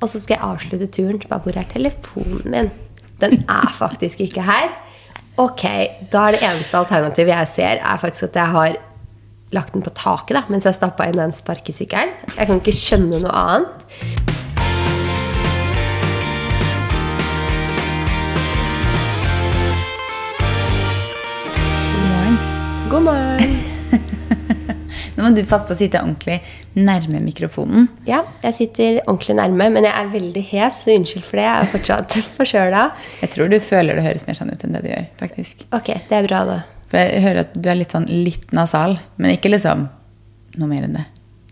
Og så skal jeg avslutte turen. Så bare, hvor er telefonen min? Den er faktisk ikke her. Ok, da er det eneste alternativet jeg ser, er faktisk at jeg har lagt den på taket da, mens jeg stappa inn den sparkesykkelen. Jeg kan ikke skjønne noe annet. God morgen. God morgen. Nå må du passe på å sitte ordentlig nærme mikrofonen. Ja, jeg sitter ordentlig nærme, men jeg er veldig hes, så unnskyld for det. Jeg er fortsatt forkjøla. Jeg tror du føler det høres mer sånn ut enn det det gjør. faktisk. Ok, det er bra, da. For jeg hører at du er litt sånn litt nasal, men ikke liksom noe mer enn det.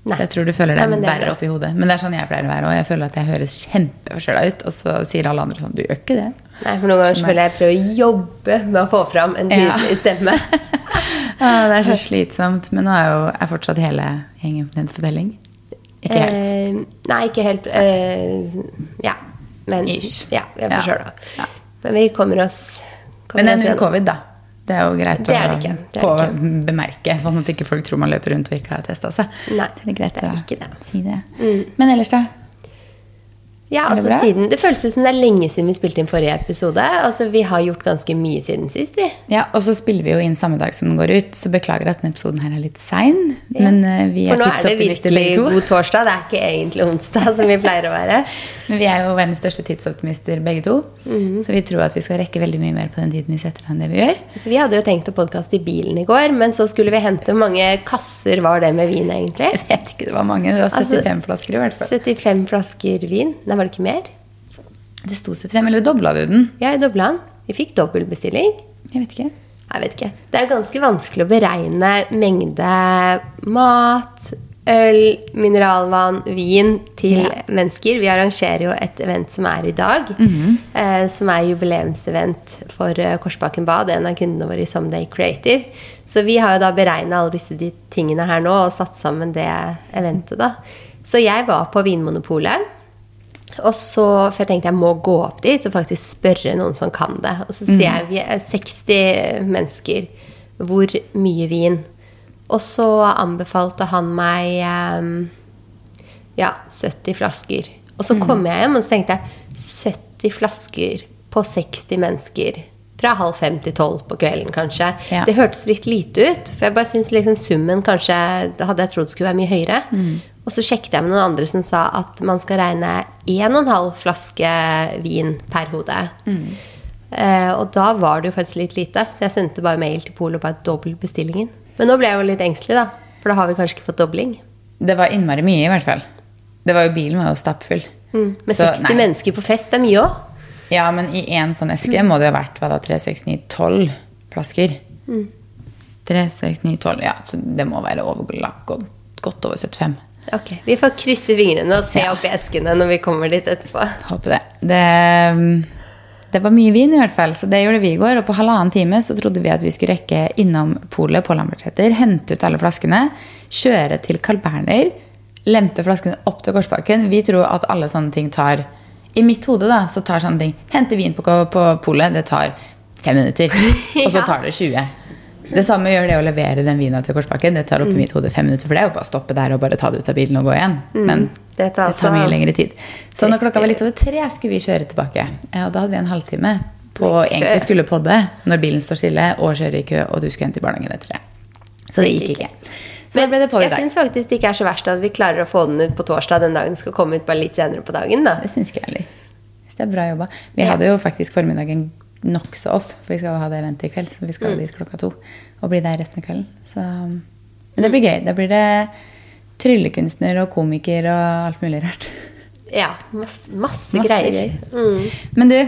Nei. Så jeg tror du føler deg det er verre oppi hodet. Men det er sånn jeg pleier å være òg. Jeg føler at jeg høres kjempeforskjella ut, og så sier alle andre sånn Du gjør ikke det. Nei, for noen ganger føler jeg jeg prøver å jobbe med å få fram en Ja. stemme. ja, det er så slitsomt. Men nå er jo er fortsatt hele gjengen på fortelling. Ikke helt. Eh, nei, ikke helt. Eh, ja. Men Ish. ja, vi er Ja. forkjøla. Ja. Men vi kommer oss kommer Men det er null covid, da. Det er jo greit Det er det å på bemerke, sånn at ikke folk tror man løper rundt og ikke har testa seg. Nei, det er greit å ikke det. Mm. si. Men ellers, da? Ja, altså det altså siden, Det føles ut som det er lenge siden vi spilte inn forrige episode. Altså, Vi har gjort ganske mye siden sist, vi. Ja, Og så spiller vi jo inn samme dag som den går ut, så beklager at denne episoden her er litt sein. Men uh, vi er tidsoptimister begge to. For nå er det virkelig god torsdag. Det er ikke egentlig onsdag, som vi pleier å være. Men vi er jo verdens største tidsoptimister begge to. Mhm. Så vi tror at vi skal rekke veldig mye mer på den tiden vi setter av enn det vi gjør. Så Vi hadde jo tenkt å podkaste i bilen i går, men så skulle vi hente mange kasser var det med vin, egentlig? Jeg vet ikke, det var mange. Det var Altså, 75 flasker i hvert fall. 75 flasker vin. Nei, var det ikke mer? Det sto 75, eller dobla du den? Ja, jeg dobla den. Vi fikk dobbeltbestilling. Jeg vet ikke. Jeg vet ikke. Det er ganske vanskelig å beregne mengde mat, øl, mineralvann, vin til Ja. mennesker. Vi arrangerer jo et event som er i dag, eh, som er jubileumsevent for eh, Korsbakken Bad, en av kundene våre i Someday Creative. Så vi har jo da beregna alle disse tingene her nå og satt sammen det eventet, da. Så jeg var på Vinmonopolet. Og så, For jeg tenkte jeg må gå opp dit og faktisk spørre noen som kan det. Og så sier jeg vi er 60 mennesker. Hvor mye vin? Og så anbefalte han meg ehm, ja, 70 flasker. Og så kom jeg hjem og så tenkte jeg 70 flasker på 60 mennesker. Fra halv fem til tolv på kvelden, kanskje. Ja. Det hørtes litt lite ut. For jeg bare syntes liksom summen kanskje hadde jeg trodd skulle være mye høyere. Og så sjekket jeg med noen andre som sa at man skal regne 1,5 flaske vin per hode. Eh, og da var det jo faktisk litt lite, så jeg sendte bare mail til Polet og bare dobbelt bestillingen. Men nå ble jeg jo litt engstelig, da. For da har vi kanskje ikke fått dobling. Det var innmari mye, i hvert fall. Det var jo, bilen var jo stappfull. Mm. Med Så, 60 nei. mennesker på fest det er mye òg. Ja, men i én sånn eske må det ha vært hva da, 3, 6, 9, 12 flasker. 3, 6, 9, 12, ja. Så det må være over, godt, godt over 75. Ok, Vi får krysse fingrene og se Ja. opp i eskene når vi kommer dit etterpå. Håper det. det. Det var mye vin, i hvert fall, så det gjorde vi i går. Og på halvannen time så trodde vi at vi skulle rekke innom polet på Lambertseter, hente ut alle flaskene, kjøre til Carl Berner, lempe flaskene opp til Korsbakken. Vi tror at alle sånne ting tar I mitt hode da, så tar sånne ting Hente vin på, på polet, det tar fem minutter. Og så tar det 20. Det samme gjør det å levere den vina til Korsbakken. Det tar oppi mitt hode fem minutter, for det er jo bare å stoppe der og bare ta det ut av bilen og gå igjen. Men Det tar det tar altså- mye lengre tid. Så når klokka var litt over tre, skulle vi kjøre tilbake. Og da hadde vi en halvtime på å egentlig skulle podde når bilen står stille og kjører i kø, og du skulle hente i barnehagen etter det. Så det gikk ikke. Så ble det på i jeg syns faktisk det ikke er så verst at vi klarer å få den ut på torsdag den dagen den skal komme ut bare litt senere på dagen. da. Det syns ikke jeg heller. Det er bra jobba. Vi hadde jo faktisk formiddagen nokså off, for vi skal ha det eventet i kveld. Så vi skal Mm. dit klokka to og bli der resten av kvelden. Så, men det blir gøy. Da blir det tryllekunstner og komiker og alt mulig rart. Ja, masse, masse, Masse greier. Mm. Men du,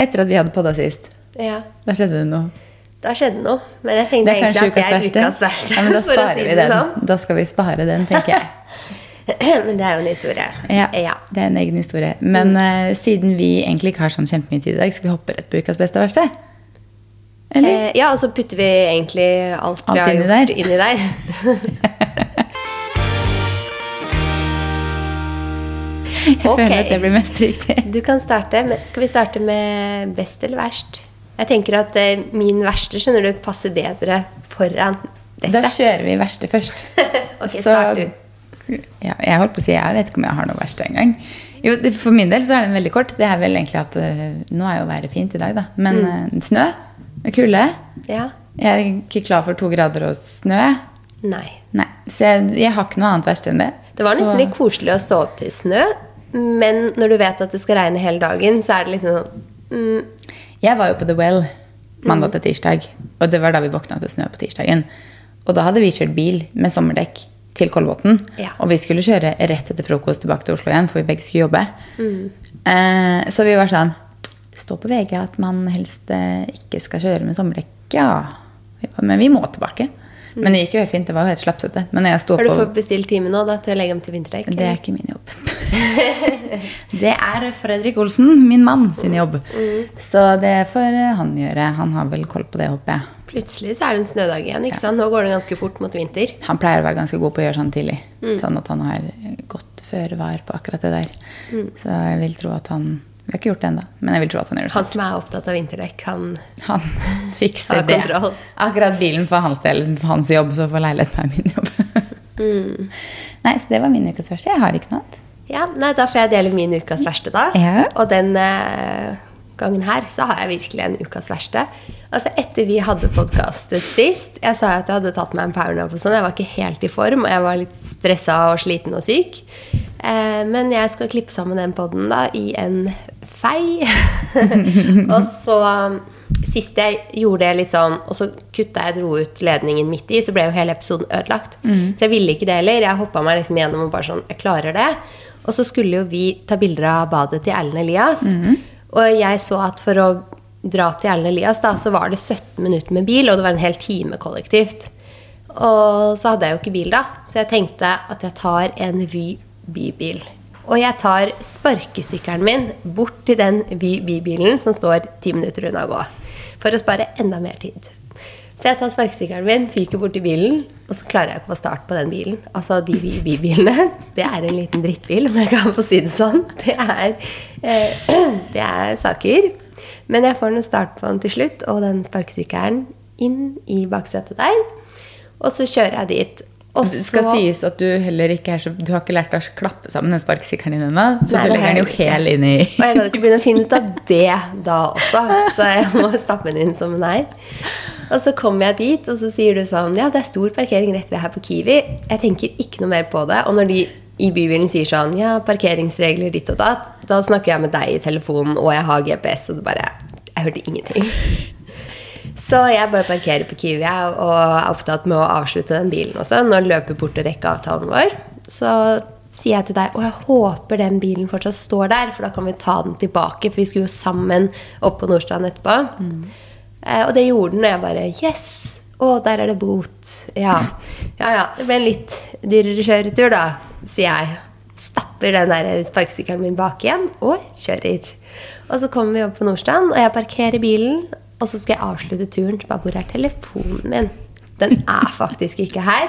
etter at vi hadde podda sist, Ja, da skjedde det noe. da skjedde noe. Men jeg tenkte egentlig at det er ukas verste. Ja, men da sparer si vi den. sånn. Da skal vi spare den, tenker jeg. Men det er jo en historie. Ja, ja. Det er en egen historie. Men eh, siden vi egentlig ikke har sånn kjempemye tid i dag, skal vi hoppe rett på ukas beste og verste? Eller? Eh, ja, og så putter vi egentlig alt, Alt vi har inni gjort der. inni der. Jeg okay. føler at det blir mest riktig. Du kan starte. Med, skal vi starte med best eller verst? Jeg tenker at eh, min verste skjønner du, passer bedre foran beste. Da kjører vi verste først. Ok, Så- start du. Ja, jeg holdt på å si, jeg vet ikke om jeg har noe verste engang. Jo, det, For min del så er den veldig kort. Det er vel egentlig at øh, Nå er jo været fint i dag, da. Men øh, snø og kulde Ja. Jeg er ikke klar for to grader og snø. Nei. Nei, Så jeg, jeg har ikke noe annet verst enn det. Det var nesten Så- litt koselig å stå opp til snø, men når du vet at det skal regne hele dagen, så er det liksom sånn mm, Jeg var jo på The Well mandag til tirsdag, og det var da vi våkna til snø på tirsdagen. Og da hadde vi kjørt bil med sommerdekk til Kolbotn. Ja. Og vi skulle kjøre rett etter frokost tilbake til Oslo igjen, for vi begge skulle jobbe. Eh, så vi var sånn Det står på VG at man helst eh, ikke skal kjøre med sommerdekk. Ja. Men vi må tilbake. Men det gikk jo helt fint. Det var jo helt slapsete. Har du fått bestilt time nå da, til å legge om til vinterdekk? Det er ikke min jobb. det er Fredrik Olsen, min mann, sin jobb. Så det får han gjøre. Han har vel koll på det, håper jeg. Plutselig så er det en snødag igjen. ikke sant? Nå går det ganske fort mot vinter. Han pleier å være ganske god på å gjøre sånn tidlig. Sånn at han har godt føre var på akkurat det der. Så jeg vil tro at han Vi har ikke gjort det ennå, men jeg vil tro at han gjør det Han som er opptatt av vinterdekk, han Han fikser det. Akkurat bilen for hans del, for hans jobb, så får leiligheten være min jobb. Nei, så det var min ukas verste. Jeg har ikke noe annet. Ja, nei, Da får jeg dele min ukas verste, da. Ja. Og den eh, gangen her så har jeg virkelig en ukas verste. Altså Etter vi hadde podkastet sist Jeg sa at jeg hadde tatt meg en powernap og sånn. Jeg var ikke helt i form, og jeg var litt stressa og sliten og syk. Eh, men jeg skal klippe sammen den poden da i en fei. og så Sist jeg gjorde det litt sånn, og så kutta jeg dro ut ledningen midt i, så ble jo hele episoden ødelagt. Så jeg ville ikke det heller. Jeg hoppa meg liksom gjennom og bare sånn Jeg klarer det. Og så skulle jo vi ta bilder av badet til Erlend Elias. Og jeg så at for å dra til Erlend Elias, da, så var det 17 minutter med bil, og det var en hel time kollektivt. Og så hadde jeg jo ikke bil da, så jeg tenkte at jeg tar en Vy bybil. Og jeg tar sparkesykkelen min bort til den Vy bybilen som står ti minutter unna å gå. For å spare enda mer tid. Så jeg tar sparkesykkelen min, fyker bort til bilen, og så klarer jeg ikke å få start på den bilen. Altså de bybilene. Det er en liten drittbil, om jeg kan få si det sånn. Det er, eh, det er saker. Men jeg får den start på den til slutt, og den sparkesykkelen inn i baksetet der. Og så kjører jeg dit. Og Det skal så- sies at du heller ikke er så Du har ikke lært deg å klappe sammen den sparkesykkelen din ennå, så Nei, du legger den jo hel inn i Og jeg kan ikke begynne å finne ut av det da også, så jeg må stappe den inn som den er. Og så kommer jeg dit, og så sier du sånn Ja, det er stor parkering rett ved her på Kiwi. Jeg tenker ikke noe mer på det. Og når de i bybilen sier sånn Ja, parkeringsregler ditt og datt, da snakker jeg med deg i telefonen, og jeg har GPS, og du bare Jeg hørte ingenting. Så jeg bare parkerer på Kiwi og er opptatt med å avslutte den bilen også. Når den løper bort og rekker avtalen vår, så sier jeg til deg Og jeg håper den bilen fortsatt står der, for da kan vi ta den tilbake. For vi skulle jo sammen opp på Nordstrand etterpå. Eh, og det gjorde den, og jeg bare Yes! Å, der er det bot. Ja. ja, ja. Det ble en litt dyrere kjøretur, da, sier jeg. Stapper den der sparkesykkelen min bak igjen og kjører. Og så kommer vi opp på Nordstrand, og jeg parkerer bilen. Og så skal jeg avslutte turen. Bare, hvor er telefonen min? Den er faktisk ikke her.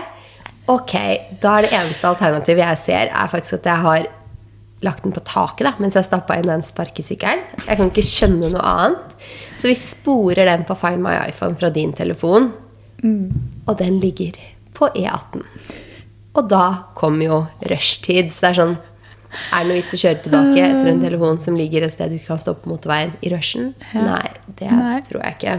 Ok, da er det eneste alternativet jeg ser, er faktisk at jeg har lagt den på taket da, mens jeg stappa inn den sparkesykkelen. Jeg kan ikke skjønne noe annet. Så vi sporer den på Find my iPhone fra din telefon. Og den ligger på E18. Og da kom jo rushtid. Så det er sånn Er det noe vits å kjøre tilbake etter en telefon som ligger et sted du ikke kan stoppe på motorveien i rushen? Nei, det Nei. tror jeg ikke.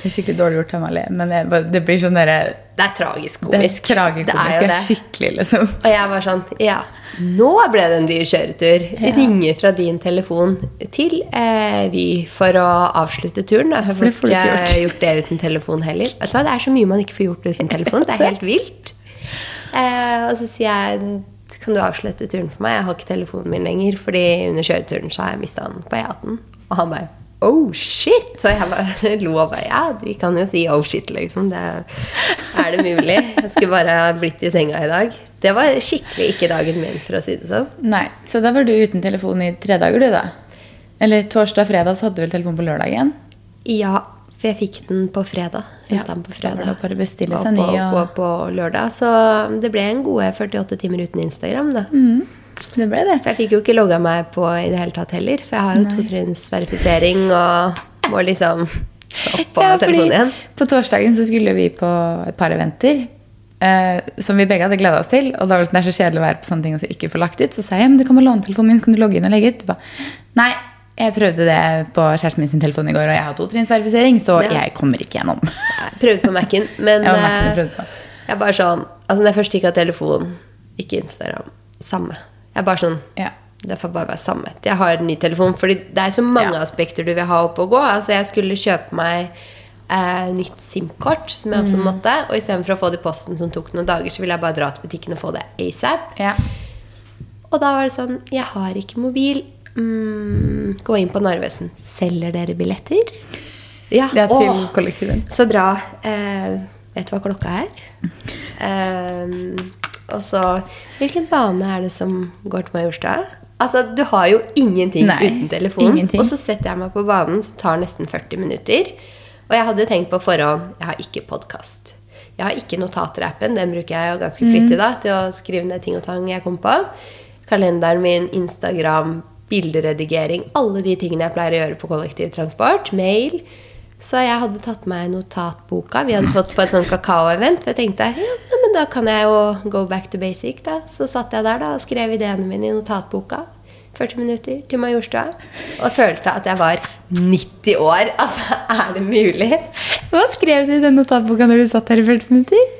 Det er skikkelig dårlig gjort, Amalie, men jeg, det blir sånn derre Det er tragisk Det er komisk. tragikomisk. Det er jo Det er skikkelig, liksom. Og jeg var sånn Ja, nå ble det en dyr kjøretur. Ringe fra din telefon til eh, Vy for å avslutte turen. Da. for det får du ikke gjort. gjort det uten telefon heller. Vet du hva, Det er så mye man ikke får gjort uten telefon. Det er helt vilt. Eh, og så sier jeg kan du avslutte turen for meg? Jeg har ikke telefonen min lenger, fordi under kjøreturen så har jeg mista den på E18. Og han bare Oh shit! Så jeg bare lo og bare Ja, vi kan jo si oh shit, liksom. Det, er det mulig? Jeg skulle bare blitt i senga i dag. Det var skikkelig ikke dagen min, for å si det sånn. Nei, Så da var du uten telefon i tre dager, du, da? Eller torsdag og fredag, så hadde du vel telefon på lørdag igjen? Ja, for jeg fikk den på fredag. Ja, den på da fredag. det bare bestille seg ny, og- og på lørdag. Så det ble en gode 48 timer uten Instagram, da. Det ble det. For jeg fikk jo ikke logga meg på i det hele tatt heller. For jeg har jo totrinnsverifisering og må liksom opp på Ja, telefonen igjen. På torsdagen så skulle vi på et par eventer. eh, som vi begge hadde gleda oss til. Og da var det, sånn, det er så kjedelig å være på sånne ting og så ikke få lagt ut. Så sa jeg men du kan bare låne telefonen min, kan du logge inn og legge ut? Ba, Nei, jeg prøvde det på kjæresten min sin telefon i går, og jeg har totrinnsverifisering, så Ja. jeg kommer ikke gjennom. Jeg prøvde på Mac-en, men Ja, Mac-en eh, jeg bare sånn Altså, når jeg først gikk av telefonen, ikke Instagram, samme. Jeg bare sånn Ja. Det får bare være samme. Jeg har en ny telefon, fordi det er så mange Ja. aspekter du vil ha opp og gå. Altså, jeg skulle kjøpe meg eh, nytt SIM-kort, som jeg også Mm. måtte. Og istedenfor å få det i posten som tok noen dager, så ville jeg bare dra til butikken og få det ASAP. Ja. Og da var det sånn Jeg har ikke mobil. Mm, gå inn på Narvesen. Selger dere billetter? Ja. Det er til kollektiven. Så bra. Eh, vet du hva klokka er? Eh, og så Hvilken bane er det som går til Majorstua? Altså, du har jo ingenting Nei, uten telefon. ingenting. Og så setter jeg meg på banen, som tar nesten 40 minutter. Og jeg hadde jo tenkt på forhånd Jeg har ikke podkast. Jeg har ikke notater-appen. Den bruker jeg jo ganske flittig da, til å skrive ned ting og tang jeg kom på. Kalenderen min, Instagram, bilderedigering. Alle de tingene jeg pleier å gjøre på kollektivtransport. Mail. Så jeg hadde tatt meg notatboka. Vi hadde fått på et sånt kakao-event. Og jeg tenkte ja, men da kan jeg jo go back to basic. da. Så satt jeg der da og skrev ideene mine i notatboka. 40 minutter til Majorstua. Og følte at jeg var 90 år. Altså, er det mulig? Hva skrev du i den notatboka når du satt her i 40 minutter?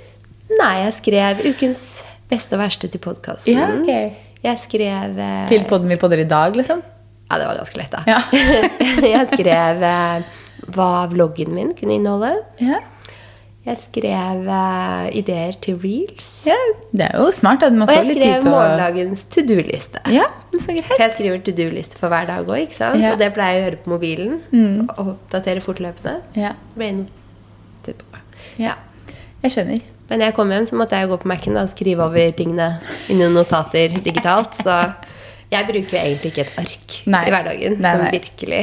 Nei, jeg skrev ukens beste og verste til podkasten. Ja, okay. Jeg skrev eh, Til podden vi podder i dag, liksom? Ja, det var ganske lett, da. Ja. jeg skrev eh, hva vloggen min kunne inneholde. Ja. Jeg skrev uh, ideer til reels. ja. Det er jo smart at man Og får jeg litt tid til å morgendagens to do-liste. Ja, så greit. Jeg skriver to do-liste for hver dag òg, ikke sant? Ja. Og det pleier jeg å gjøre på mobilen. Og oppdatere fortløpende. Ja. Ble noe ja. Jeg skjønner. Men når jeg kom hjem, så måtte jeg gå på Mac-en og skrive over tingene i noen notater digitalt. Så jeg bruker jo egentlig ikke et ark Nei. i hverdagen. Nei, nei. virkelig.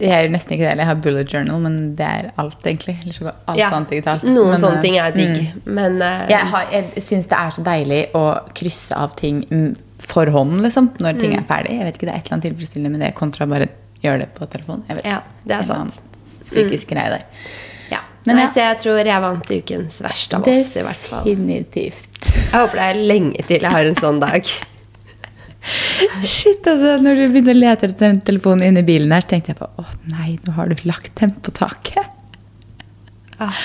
Jeg gjør nesten ikke det. Jeg har bullet journal, men det er alt, egentlig. Eller så går alt Ja, annet digitalt. Noen Men, sånne eh, ting er digg. mm. Men uh, Jeg, har- jeg syns det er så deilig å krysse av ting mm, for hånd, liksom, når Mm. ting er ferdig. Jeg vet ikke, Det er et eller annet tilfredsstillende med det kontra bare gjøre det på telefon. Jeg vet, Ja, det er En sant. Mm. Psykisk greie der. ja. Men Nei, ja. Så jeg tror jeg vant ukens verste av oss, i hvert fall. Definitivt. Jeg håper det er lenge til jeg har en sånn dag. Shit, altså, når du begynte å lete etter den telefonen inni i bilen her, så tenkte jeg på å nei, nå har du lagt den på taket. Ah.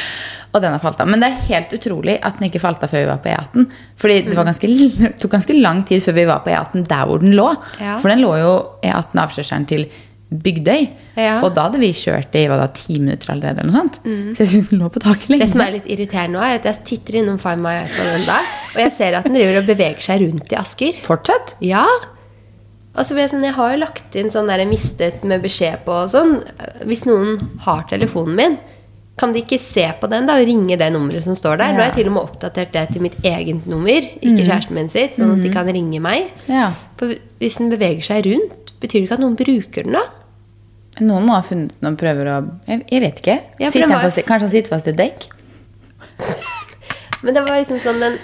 Og den har falt av. Men det er helt utrolig at den ikke falt av før vi var på E18. Fordi det var ganske, det tok ganske lang tid før vi var på E18 der hvor den lå. Ja. For den lå jo E18 avkjørselen til Bygdøy. Ja. Og da hadde vi kjørt i hva da, ti minutter allerede. eller noe sånt. Så jeg syns den lå på taket lenge. Det som er litt irriterende nå, er at jeg titter innom Find my iPhone enda, og jeg ser at den driver og beveger seg rundt i Asker. Fortsatt? Ja. Og så jeg sånn, jeg har jo lagt inn sånn der mistet med beskjed på og sånn. Hvis noen har telefonen min, kan de ikke se på den da og ringe det nummeret som står der? Nå har jeg til og med oppdatert det til mitt eget nummer, ikke kjæresten min sitt, sånn at de kan ringe meg. Ja. For hvis den beveger seg rundt, betyr det ikke at noen bruker den da? Noen må ha funnet og prøver å Jeg, jeg vet ikke. Ja, han var- fast, kanskje han sitter fast i et dekk? Men det var liksom sånn, den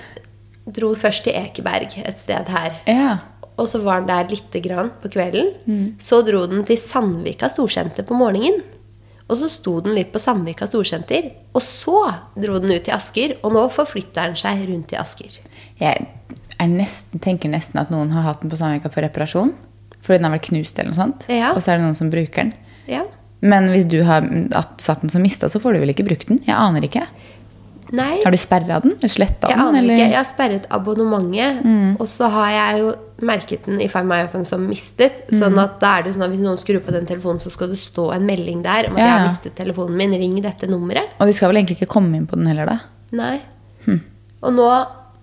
dro først til Ekeberg, et sted her. Ja. Og så var den der lite grann på kvelden. Så dro den til Sandvika storsenter på morgenen. Og så sto den litt på Sandvika storsenter. Og så dro den ut til Asker, og nå forflytter den seg rundt i Asker. Jeg nesten, tenker nesten at noen har hatt den på Sandvika for reparasjon. Fordi den har vært knust eller noe sånt. Ja. Og så er det noen som bruker den. Ja. Men hvis du har at- satt den som mista, så får du vel ikke brukt den? Jeg aner ikke. Nei, Har du sperra den? Eller sletta jeg den? aner eller? ikke. Jeg har sperret abonnementet. Og så har jeg jo merket den i Find My iPhone som mistet. Sånn at da er det sånn at hvis noen skrur på den telefonen, så skal det stå en melding der om at Ja, jeg har mistet telefonen min. Ring dette nummeret. Og de skal vel egentlig ikke komme inn på den heller, da? Nei. Og nå,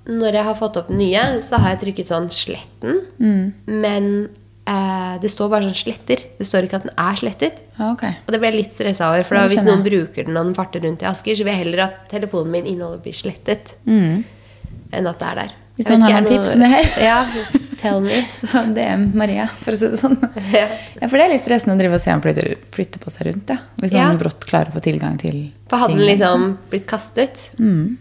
når jeg har fått opp den nye, så har jeg trykket sånn 'slett den'. Men eh, det står bare sånn 'sletter'. Det står ikke at den er slettet. Okay. Og det ble jeg litt stressa over. For da, hvis noen bruker den og den farter rundt i Asker, så vil jeg heller at telefonen min innholdet blir slettet. Enn at det er der. Hvis noen har noen tips om det her. Ja, tell me. Så er Maria, for å si det sånn. Ja. Ja, For det er litt stressende å drive og se han flytter, flytter på seg rundt. Ja. Hvis Ja. noen brått klarer å få tilgang til For hadde den liksom blitt kastet Mm.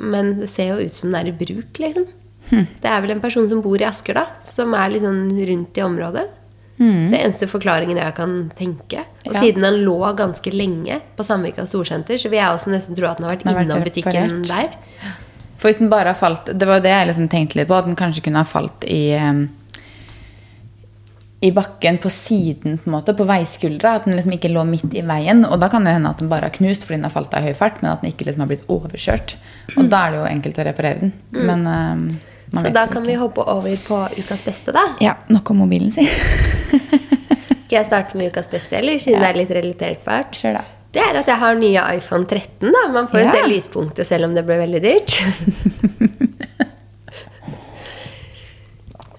Men det ser jo ut som den er i bruk, liksom. Hm. Det er vel en person som bor i Asker, da. Som er litt sånn rundt i området. Mm. Det er eneste forklaringen jeg kan tenke. Og Ja. siden den lå ganske lenge på Samvika storsenter, så vil jeg også nesten tro at den har vært Den har vært innom butikken der. For hvis den bare har falt Det var jo det jeg liksom tenkte litt på, at den kanskje kunne ha falt i i bakken på siden, på en måte, på veiskuldra. At den liksom ikke lå midt i veien. Og da kan det hende at den bare har knust fordi den har falt av i høy fart, men at den ikke liksom har blitt overkjørt. Og da er det jo enkelt å reparere den. Men em, man Så da kan vi hoppe over på ukas beste, da. Ja, nok om mobilen si. Skal jeg starte med ukas beste, eller siden Ja. det er litt relatert hvert? Kjør, da. Det er at jeg har nye iPhone 13. da. Man får jo Ja. se lyspunktet selv om det ble veldig dyrt.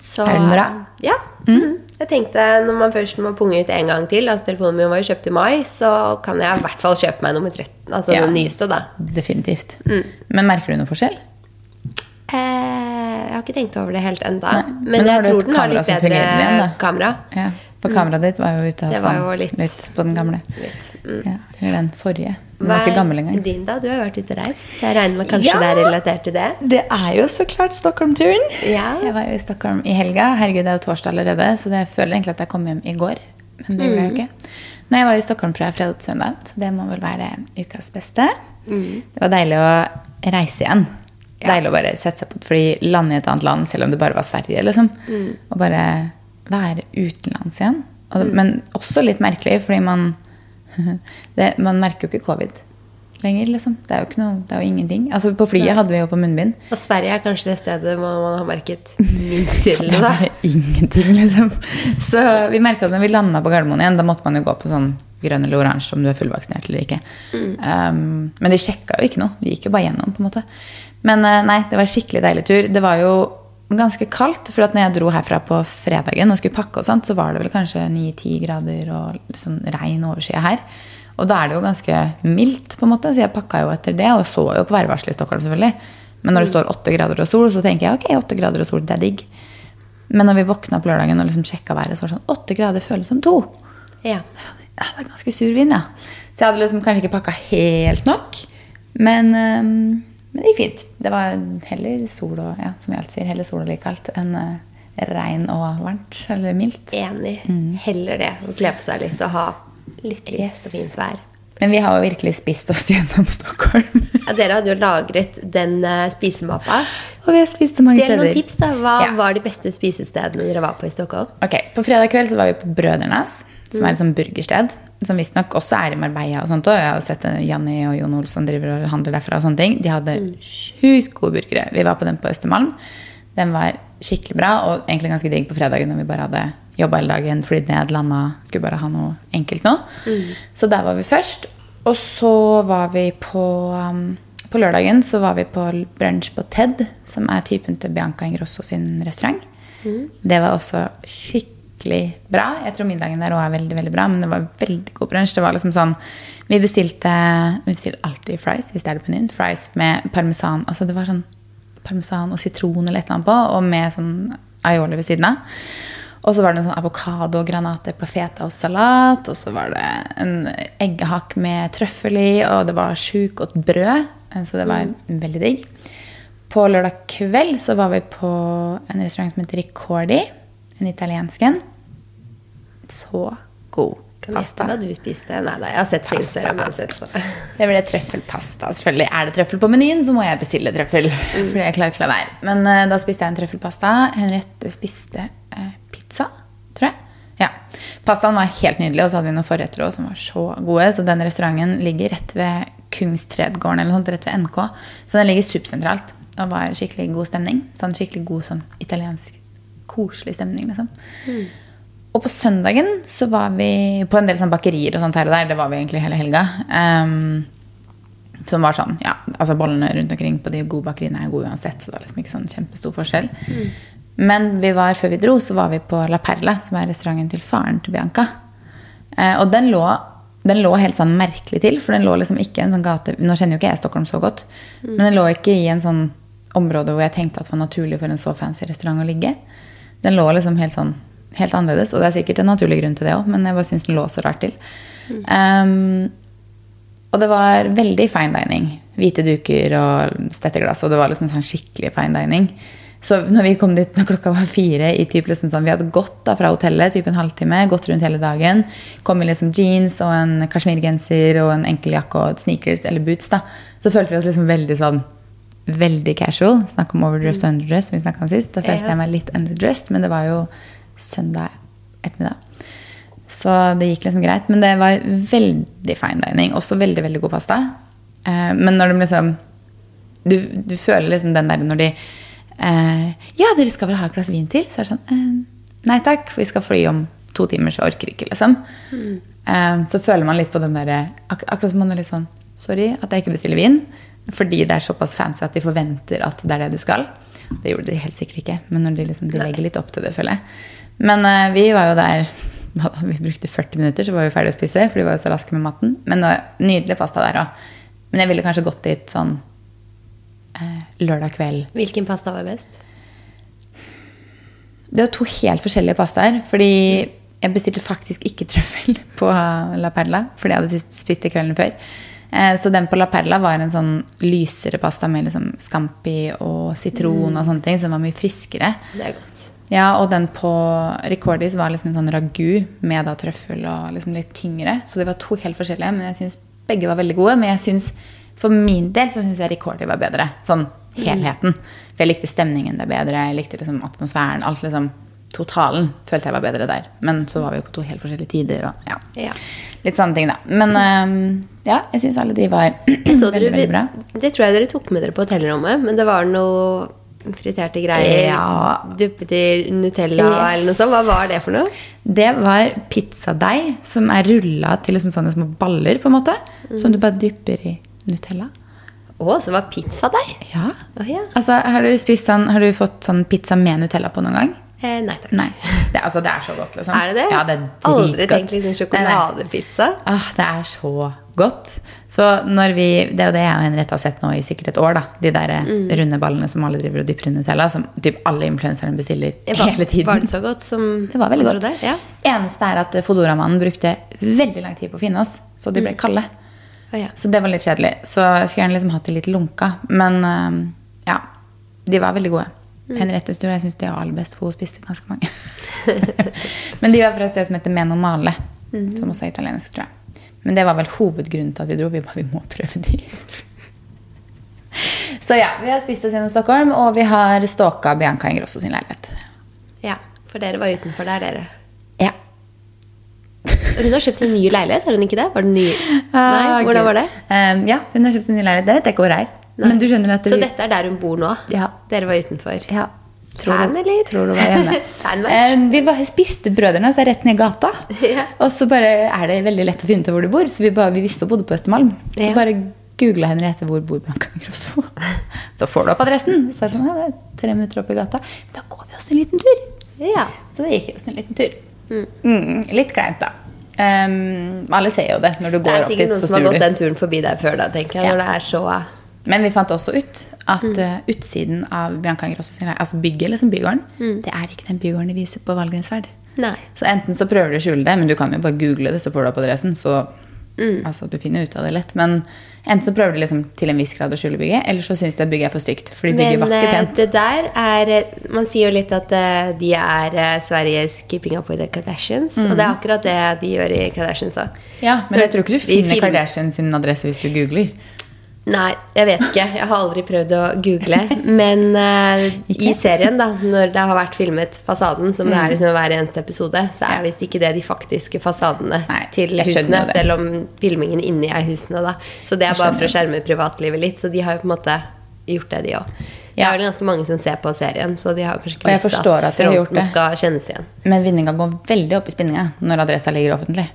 Så, Er den bra? Ja. Mm. Jeg tenkte når man først må punge ut en gang til Altså Telefonen min var jo kjøpt i mai, så kan jeg i hvert fall kjøpe meg nummer 13. Altså Ja. den nyeste, da. Definitivt. Men merker du noe forskjell? Eh, jeg har ikke tenkt over det helt enda Men, Men jeg tror den har litt bedre igjen, kamera. Ja, For kameraet ditt var jo ute av Det var stand jo litt- på den gamle. Litt. Mm. Ja, eller den forrige. Den Hva var ikke gammel engang. din, da? Du har vært ute og reist. Så jeg regner med kanskje Ja. det er relatert til det. Det er jo så klart Stockholm-turen. Ja. Jeg var jo i Stockholm i helga. Herregud, det er jo torsdag allerede, så jeg føler egentlig at jeg kom hjem i går. Men det gjorde jeg jo ikke. Nei, jeg var i Stockholm fra fredag til søndag, så det må vel være ukas beste. Det var deilig å reise igjen. Deilig å bare sette seg på et fly, lande i et annet land, selv om det bare var Sverige, liksom. Og bare være utenlands igjen. Og, Men også litt merkelig, fordi man det, Man merker jo ikke covid lenger, liksom. Det er jo noe, det er jo ingenting. Altså På flyet hadde vi jo på munnbind. Og Sverige er kanskje det stedet man, man har merket minst til det. Da. ingenting, liksom. Så vi merka at når vi landa på Gardermoen igjen, da måtte man jo gå på sånn grønn eller oransje om du er fullvaksinert eller ikke. Um, men de sjekka jo ikke noe. De gikk jo bare gjennom, på en måte. Men eh, nei, det var en skikkelig deilig tur. Det var jo ganske kaldt, for at når jeg dro herfra på fredagen og skulle pakke, og sånt, så var det vel kanskje 9-10 grader og sånn regn overskya her. Og da er det jo ganske mildt, på en måte, så jeg pakka jo etter det, og så jo på værvarselet i Stockholm, selvfølgelig. Men når det står 8 grader og sol, så tenker jeg ok, 8 grader og sol, det er digg. Men når vi våkna på lørdagen og liksom sjekka været, så var det sånn 8 grader føles som 2. Ja. Ja, det er ganske sur vind, ja. Så jeg hadde liksom kanskje ikke pakka helt nok. Men, øhm, men det gikk fint. Det var heller sol og ja, som jeg alltid sier, heller sol og like kaldt enn uh, regn og varmt eller mildt. Enig. Mm. Heller det. Å kle på seg litt og ha litt lyst og fint vær. Men vi har jo virkelig spist oss gjennom Stockholm. Ja, dere hadde jo lagret den uh, spisemappa. og vi har spist så mange Del noen steder. tips, da. Hva Ja. var de beste spisestedene dere var på i Stockholm? Ok, På fredag kveld så var vi på Brødrenes, som er et sånt burgersted. Som visstnok også er i Marbella. og sånt også. Jeg har sett eh, Janni og Jon Olsson driver og handler derfra. og sånne ting. De hadde sjukt gode burgere. Vi var på den på Østermalm. Den var skikkelig bra og egentlig ganske digg på fredagen når vi bare hadde jobba hele dagen, flydd ned, landa, skulle bare ha noe enkelt nå. Så der var vi først. Og så var vi på um, På lørdagen så var vi på brunsj på Ted, som er typen til Bianca Ingrosso sin restaurant. Det var også skikkelig bra. Jeg tror middagen der òg er veldig veldig bra, men det var veldig god brunsj. Det var liksom sånn Vi bestilte Vi bestiller alltid fries hvis det er det på menyen. Fries med parmesan. Altså det var sånn parmesan og sitron eller et eller annet på, og med sånn aioli ved siden av. Og så var det en sånn avokado, granateple, feta og salat. Og så var det en eggehakk med trøffel i, og det var sjukt godt brød. Så det var veldig digg. På lørdag kveld så var vi på en restaurant som heter Ricordi. En italiensk en. Så god Kan pasta. hva du spiste? Nei nei, jeg har sett på Instagram. Det ble trøffelpasta. Selvfølgelig er det trøffel på menyen, så må jeg bestille trøffel. Fordi jeg klarer ikke å la være. Men uh, da spiste jeg en trøffelpasta. Henriette spiste uh, pizza, tror jeg. Ja. Pastaen var helt nydelig, og så hadde vi noen forretter også, som var så gode. Så den restauranten ligger rett ved Kungstredgården, eller sånt, rett ved NK. Så den ligger supersentralt. Og var skikkelig god stemning. Sånn skikkelig god sånn italiensk, koselig stemning, liksom. Og på søndagen så var vi på en del sånn bakerier og sånt her og der. Det var vi egentlig hele helga. Um, som var sånn, ja, altså Bollene rundt omkring på de gode bakeriene er gode uansett. så det var liksom ikke sånn kjempestor forskjell. Men vi var, før vi dro, så var vi på La Perla, som er restauranten til faren til Bianca. Eh, og den lå, den lå helt sånn merkelig til, for den lå liksom ikke i en sånn gate Nå kjenner jo ikke jeg Stockholm så godt, men den lå ikke i en sånn område hvor jeg tenkte at det var naturlig for en så fancy restaurant å ligge. Den lå liksom helt sånn helt annerledes, og det er sikkert en naturlig grunn til det òg, men jeg bare syns den lå så rart til. Um, og det var veldig fine dining. Hvite duker og stetteglass, og det var liksom sånn skikkelig fine dining. Så når vi kom dit når klokka var fire i typ liksom sånn, Vi hadde gått da fra hotellet typ en halvtime, gått rundt hele dagen. Kom i liksom jeans og en kasjmirgenser og en enkel jakke og sneakers eller boots. da. Så følte vi oss liksom veldig sånn veldig casual. Snakk om overdressed og underdressed, som vi om sist. Da følte jeg meg litt underdressed, men det var jo søndag ettermiddag. Så det gikk liksom greit. Men det var veldig fine dining. Også veldig, veldig god pasta. Eh, men når de liksom du, du føler liksom den der når de eh, Ja, dere skal vel ha et glass vin til? Så er det sånn eh, Nei takk, for vi skal fly om to timer, så orker ikke, liksom. Mm. så føler man litt på den derre ak Akkurat som man er litt sånn Sorry at jeg ikke bestiller vin. Fordi det er såpass fancy at de forventer at det er det du skal. Det gjorde de helt sikkert ikke, men når de, liksom, de legger litt opp til det, føler jeg. Men uh, vi var jo der Vi brukte 40 minutter, så var vi ferdig å spise, for de var jo så raske med maten. Men det var nydelig pasta der òg. Men jeg ville kanskje gått dit sånn uh, lørdag kveld. Hvilken pasta var best? Det var to helt forskjellige pastaer. Fordi jeg bestilte faktisk ikke trøffel på La Perla, fordi jeg hadde spist- det kvelden før. Eh, Så den på La Perla var en sånn lysere pasta med liksom scampi og sitron og sånne ting, som var mye friskere. Det er godt. Ja, og den på Recordis var liksom en sånn ragu med da trøffel og liksom litt tyngre. Så det var to helt forskjellige, men jeg syns begge var veldig gode. Men jeg synes, for min del så syns jeg Recordi var bedre. Sånn helheten. For jeg likte stemningen der bedre, jeg likte liksom atmosfæren. Alt liksom Totalen følte jeg var bedre der. Men så var vi jo på to helt forskjellige tider og ja. Ja. Litt sånne ting, da. Men um, ja, jeg syns alle de var veldig, veldig bra. det tror jeg dere tok med dere på hotellrommet, men det var noe friterte greier. Ja. Duppet i Nutella Yes. eller noe sånt. Hva var det for noe? Det var pizzadeig som er rulla til liksom sånne små baller, på en måte. Som du bare dypper i Nutella. Å, så var pizzadeig? Ja. Oh, ja. Altså, har du, spist sånn, har du fått sånn pizza med Nutella på noen gang? Eh, nei takk. Nei. Det, altså, det er så godt, liksom. Er det det? Ja, det er Aldri tenkt liksom sjokoladepizza. Ah, det er så godt. Så når vi, Det er jo det jeg og Henriette har sett nå i sikkert et år. da De der Mm. runde ballene som alle driver og dypper i Nutella. Som typ alle influenserne bestiller var, hele tiden. Var det så godt som Det var veldig godt. Det, Ja. Eneste er at Fodora-mannen brukte veldig lang tid på å finne oss, så de ble kalde. Oh, ja. Så det var litt kjedelig. Så jeg skulle gjerne liksom hatt det litt lunka. Men øhm, ja, de var veldig gode. Henriettes tur, jeg syns de var aller best, for hun spiste ganske mange. Men de var fra et sted som heter Menomale, mm. som også er italiensk, tror jeg. Men det var vel hovedgrunnen til at vi dro. Vi bare vi må prøve de. Så ja, vi har spist oss gjennom Stockholm, og vi har stalka Bianca Ingrosso sin leilighet. ja. For dere var utenfor der, dere. Ja. Hun har kjøpt en ny leilighet, har hun ikke det? Var det ny? Ah, Nei, hvordan var det? Um, ja, hun har kjøpt en ny leilighet. Det vet jeg ikke hvor er. Men du skjønner at det, Så dette er der hun bor nå? Ja. Dere var utenfor? Ja. Fan, eller? Tror du var hjemme. Eh, vi bare spiste brødrene seg rett ned gata. Ja. Og så bare er det veldig lett å finne ut hvor du bor. Så vi, bare, vi visste hun bodde på Østermalm. Så Ja. bare googla Henriette hvor bor Bianca Ingrosso. Så får du opp adressen. Så er det sånn, ja, det er tre minutter opp i gata. Men Da går vi oss en liten tur. Ja. Så det gikk oss en liten tur. Mm, litt kleint, da. Um, alle ser jo det når du går opp dit. Det er sikkert noen som har gått den turen forbi deg før, da, tenker jeg. Ja. Når det er så Men vi fant også ut at Mm. eh, utsiden av Bianca Ingrosso sin altså bygget, liksom bygården, Mm. det er ikke den bygården de viser på Valgrensverd. Så enten så prøver du å skjule det, men du kan jo bare google det, så får du opp adressen. Så Mm. altså, du finner ut av det lett. Men enten så prøver de liksom til en viss grad å skjule bygget, eller så syns de at bygget er for stygt. For de bygger Men vakkert eh, pent. det der er eh, Man sier jo litt at de er Sveriges keeping up with the Kardashians. Og det er akkurat det de gjør i Kardashians òg. Ja, men jeg tror ikke du finner Kardashians sin adresse hvis du googler. Nei, jeg vet ikke. Jeg har aldri prøvd å google. Men uh, i serien, da, når det har vært filmet fasaden, som det Mm. er liksom i hver eneste episode, så er visst ikke det de faktiske fasadene Nei, til husene. Selv om filmingen inni er husene, da. Så det er bare for å skjerme privatlivet litt. Så de har jo på en måte gjort det, de òg. Det er vel ganske mange som ser på serien, så de har kanskje ikke lyst til at gjort fronten det. skal kjennes igjen. Men vinninga går veldig opp i spinninga når adressa ligger offentlig.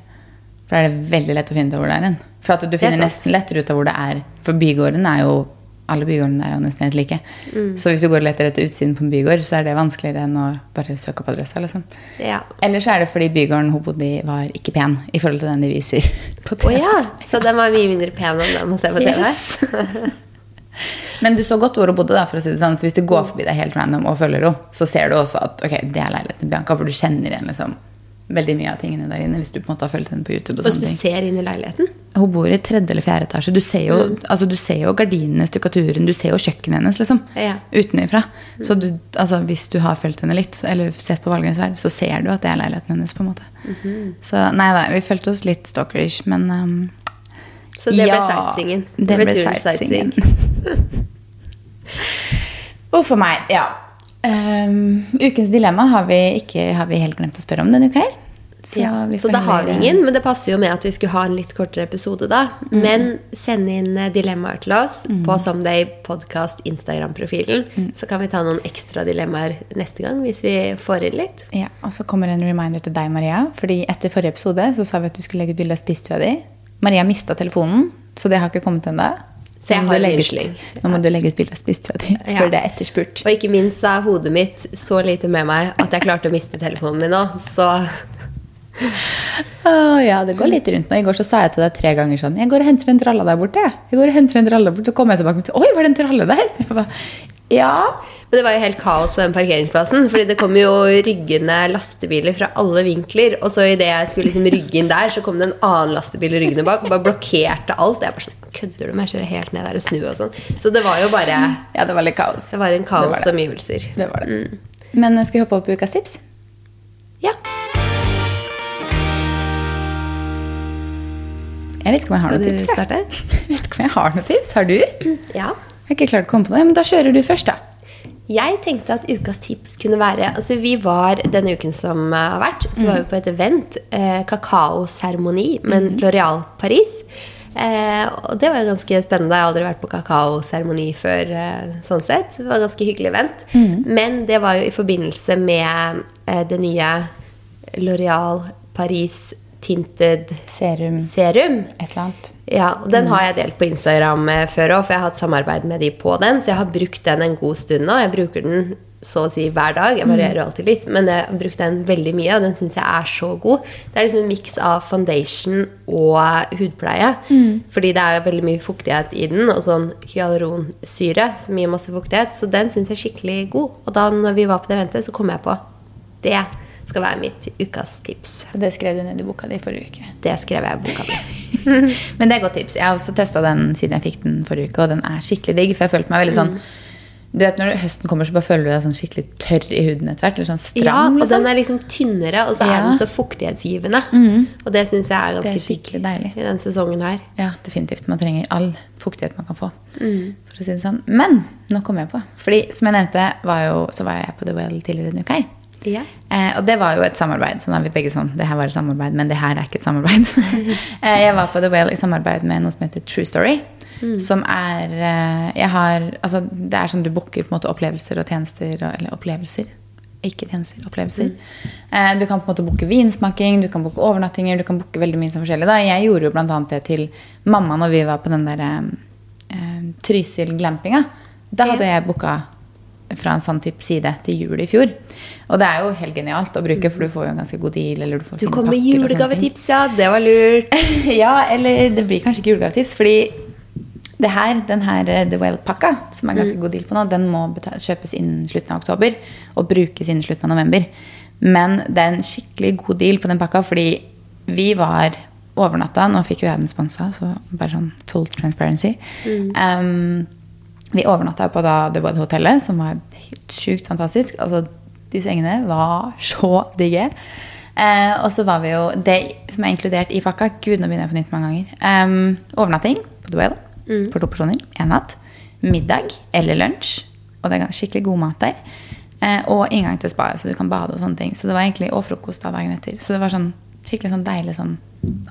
For da er det veldig lett å finne ut hvor det er hen. For at du er finner nesten lettere ut av hvor det er. For bygården er jo alle bygårdene er jo nesten helt like. Mm. Så hvis du går og leter etter utsiden på en bygård, så er det vanskeligere enn å bare søke opp adressa. Liksom. Ja. Eller så er det fordi bygården hun bodde i, var ikke pen i forhold til den de viser på TV. TV. ja, så den var mye mindre pen enn den man ser på TV? Yes. Men du så godt hvor hun bodde, da, for å si det sånn. Så hvis du går forbi deg helt random og følger henne, så ser du også at ok, det er leiligheten til Bianca, for du kjenner igjen liksom, veldig mye av tingene der inne hvis du på en måte har fulgt henne på YouTube. og Og du ser inn i leiligheten? Hun bor i tredje eller fjerde etasje. Du ser jo, altså, du ser jo gardinene, stukkaturen, du ser jo kjøkkenet hennes liksom, Ja. utenifra. Så du, altså, hvis du har fulgt henne litt, eller sett på Valgrensverd, så ser du at det er leiligheten hennes. på en måte. Så nei da, vi følte oss litt stalkerish, men um, Så det ble ja, sightseeingen. Det ble turen sightseeingen. Huff a meg. Ja. Um, ukens dilemma har vi, ikke, har vi helt glemt å spørre om denne uka her. Så, ja, så da har vi ingen, men det passer jo med at vi skulle ha en litt kortere episode da. Mm. Men send inn eh, dilemmaer til oss mm. på Someday Podcast Instagram-profilen. Mm. Så kan vi ta noen ekstra dilemmaer neste gang hvis vi får inn litt. Ja, Og så kommer en reminder til deg, Maria. Fordi etter forrige episode så sa vi at du skulle legge ut bilde av spisestua di. Maria mista telefonen, så det har ikke kommet ennå. Så har unnskyldning. Nå må du legge ut bilde av spisestua di, for ja. det er etterspurt. Og ikke minst er hodet mitt så lite med meg at jeg klarte å miste telefonen min nå. Så oh, ja, det går litt rundt nå. I går så sa jeg til deg tre ganger sånn Jeg går og henter en tralle der borte. Jeg går og henter en tralle borte, Så kom jeg tilbake og sa Oi, var det en tralle der? Ba, ja. Men det var jo helt kaos på den parkeringsplassen. Fordi det kom jo ryggende lastebiler fra alle vinkler. Og så idet jeg skulle liksom rygge inn der, så kom det en annen lastebil ryggende bak og bare blokkerte alt. Jeg bare sånn Kødder du med? Jeg kjører helt ned der og snur og sånn. Så det var jo bare Ja, det var litt kaos. Det var en kaos omgivelser. Det var det. Mm. Men skal vi hoppe opp på ukas tips? Ja. Jeg vet ikke om jeg har noen tips. Jeg. Jeg vet ikke om jeg har noen tips. Har du? Ja. Jeg har ikke klart å komme på noe. Men da kjører du først, da. Jeg tenkte at ukas tips kunne være altså Vi var denne uken som har vært, så var vi på et event. Eh, Kakaoseremoni med mm. Loreal Paris. Eh, og det var ganske spennende. Jeg har aldri vært på kakaoseremoni før. Eh, sånn sett. Det var en ganske hyggelig event. Mm. Men det var jo i forbindelse med eh, det nye Loreal Paris tinted serum. serum. Et eller annet. Ja, og Den har jeg delt på Instagram eh, før òg, for jeg har hatt samarbeid med de på den. Så jeg har brukt den en god stund nå. Jeg bruker den så å si hver dag. Jeg varierer jo alltid litt, men jeg har brukt den veldig mye, og den syns jeg er så god. Det er liksom en miks av foundation og hudpleie. Mm. Fordi det er veldig mye fuktighet i den, og sånn hyaluronsyre som gir masse fuktighet. Så den syns jeg er skikkelig god. Og da når vi var på det eventet, så kom jeg på det skal være mitt ukas tips. Så det skrev du ned i boka di forrige uke? Det skrev jeg i boka mi. Men det er godt tips. Jeg har også testa den siden jeg fikk den forrige uke, og den er skikkelig digg. For jeg følte meg veldig sånn mm. Du vet Når høsten kommer, så bare føler du deg sånn skikkelig tørr i huden etter hvert. Eller sånn stram, ja, og liksom. den er liksom tynnere, og så ja. er den så fuktighetsgivende. Mm. Og det syns jeg er ganske skikkelig deilig i den sesongen her. Ja, definitivt. Man trenger all fuktighet man kan få. Mm. For å si det sånn. Men nå kom jeg på. Fordi som jeg nevnte, var jo, så var jeg på The Well tidligere denne uka her. Ja. Eh, og det var jo et samarbeid. Så da er vi begge sånn. Det her var et samarbeid, men det her er ikke et samarbeid. eh, jeg var på The Whale i samarbeid med noe som heter True Story. Mm. Som er eh, jeg har, altså, Det er sånn du booker på en måte opplevelser og tjenester. Eller opplevelser. Ikke tjenester, opplevelser. Mm. Eh, du kan på en måte booke vinsmaking, du kan booke overnattinger, du kan booke veldig mye som forskjellig. Da. Jeg gjorde jo bl.a. det til mamma når vi var på den der eh, Trysil glampinga. Da hadde jeg booka fra en sånn type side til jul i fjor. Og det er jo helt genialt å bruke, for du får jo en ganske god deal. Eller du får du kom med julegavetips, ja. Det var lurt. ja, eller det blir kanskje ikke julegavetips, fordi det her, den her eh, The Well-pakka, som er ganske mm. god deal på nå, den må kjøpes innen slutten av oktober og brukes innen slutten av november. Men det er en skikkelig god deal på den pakka, fordi vi var overnatta. Nå fikk jo jeg den sponsa, så bare sånn full transparency. Mm. Um, vi overnatta på da The Well-hotellet, som var sjukt fantastisk. Altså, de sengene var så digge. Uh, og så var vi jo Det som er inkludert i pakka Gud, nå begynner jeg på nytt mange ganger. Um, overnatting på The Well mm. for to personer. Én natt. Middag eller lunsj. Og det er skikkelig god mat der. Eh, og inngang til spa, så du kan bade og sånne ting. Så det var egentlig, Og frokost da dagen etter. Så det var sånn skikkelig sånn deilig sånn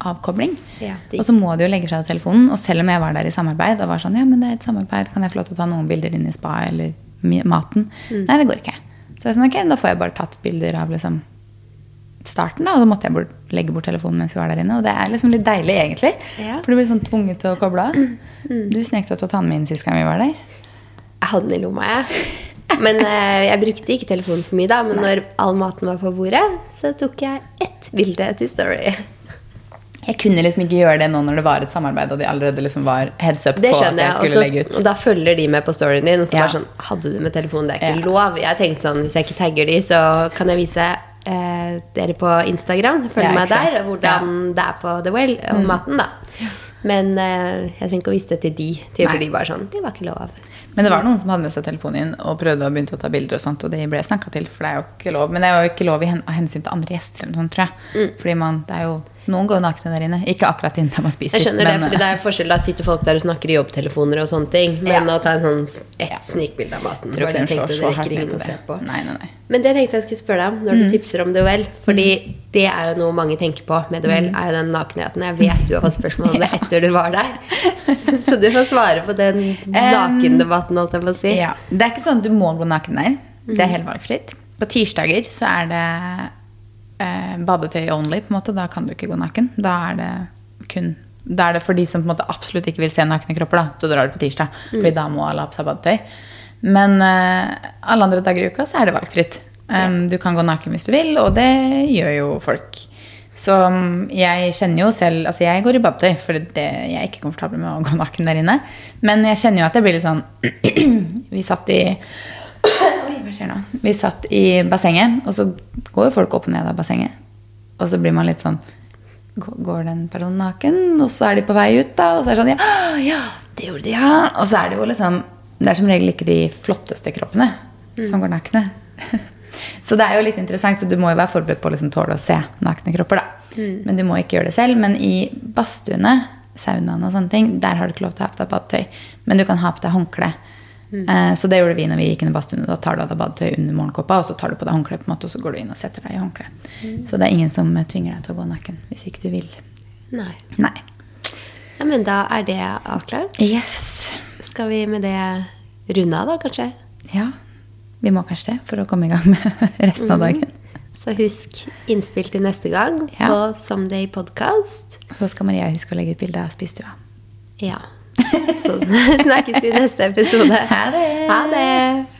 avkobling. Ja, og så må du jo legge fra deg telefonen. Og selv om jeg var der i samarbeid, og var sånn, ja, men det er et samarbeid, kan jeg få lov til å ta noen bilder inn i spa eller maten? Mm. Nei, det går ikke. Så jeg sånn, ok, da får jeg bare tatt bilder av liksom starten, da. Og så måtte jeg bort, legge bort telefonen mens vi var der inne. Og det er liksom litt deilig, egentlig. Ja. For du blir sånn tvunget til å koble av. Mm. Du snek deg til å ta den med inn sist gang vi var der. Jeg hadde den i lomma, jeg. Men eh, jeg brukte ikke telefonen så mye da. Men Nei. når all maten var på bordet, så tok jeg ett bilde til Story. Jeg kunne liksom ikke gjøre det nå når det var et samarbeid og de allerede liksom var heads up det på at jeg skulle Også, legge ut. Og da følger de med på storyen din. Og så ja. bare sånn Hadde du med telefonen? Det er ikke ja. lov. Jeg tenkte sånn Hvis jeg ikke tagger de, så kan jeg vise eh, dere på Instagram. Følg ja, meg der. Hvordan det er på The Well om mm. maten, da. Men eh, jeg trenger ikke å vise det til de. Til de var sånn Det var ikke lov. Men det var noen som hadde med seg telefonen inn og prøvde å begynne å ta bilder. og sånt, og det ble snakka til, for det er jo ikke lov. Men det er jo ikke lov av hensyn til andre gjester. eller sånt, tror jeg. Mm. Fordi man, det er jo Noen går nakne der inne. Ikke akkurat inne der man spiser. Jeg skjønner det, fordi det er forskjell. Da sitter folk der og snakker i jobbtelefoner og sånne ting. Men Ja. å ta en sånn s- ja. snikbilde av maten tror det ikke jeg tenkte så det ned på å se det. på. Nei, nei, nei. Men det tenkte jeg skulle spørre deg om når du tipser om duell. Fordi det er jo noe mange tenker på med duell, er jo den nakenheten. Jeg vet du har fått spørsmål om det etter du var der. Så du får svare på den nakendebatten, holdt jeg på å si. Ja, Det er ikke sånn at du må gå naken der. Det er helt valgfritt. På tirsdager så er det eh, badetøy only. på en måte. Da kan du ikke gå naken. Da er det kun da er det for de som måte absolutt ikke vil se nakne kropper. da, Så drar du på tirsdag. Fordi da må alle ha på seg badetøy. Men eh, alle andre dager i uka så er det valgfritt. Um, du kan gå naken hvis du vil, og det gjør jo folk. Så um, jeg kjenner jo selv Altså, jeg går i badetøy, for det, jeg er ikke komfortabel med å gå naken der inne. Men jeg kjenner jo at det blir litt sånn Vi satt i skjer nå? Vi satt i bassenget, og så går jo folk opp og ned av bassenget. Og så blir man litt sånn Går den personen naken? Og så er de på vei ut, da. Og så er det sånn Ja, ja det gjorde de, ja. Og så er det jo liksom Det er som regel ikke de flotteste kroppene som går nakne. Så det er jo litt interessant, så du må jo være forberedt på å liksom tåle å se nakne kropper. da. Men du må ikke gjøre det selv. Men i badstuene, saunaen og sånne ting, der har du ikke lov til å ha på deg badetøy. Men du kan ha på deg håndkle. Eh, Så det gjorde vi når vi gikk inn i badstuen. Da tar du av deg badetøy under morgenkåpa, og så tar du på deg håndkle, på en måte, og så går du inn og setter deg i håndkle. Så det er ingen som tvinger deg til å gå naken hvis ikke du vil. Nei. Nei. Ja, men da er det avklart. Yes. Skal vi med det runde av, da, kanskje? Ja. Vi må kanskje det for å komme i gang med resten av dagen. Så husk innspill til neste gang Ja. på Someday Podcast. Så skal Maria huske å legge ut bilde av spisestua. Ja. Så snakkes vi i neste episode. Ha det. Ha det.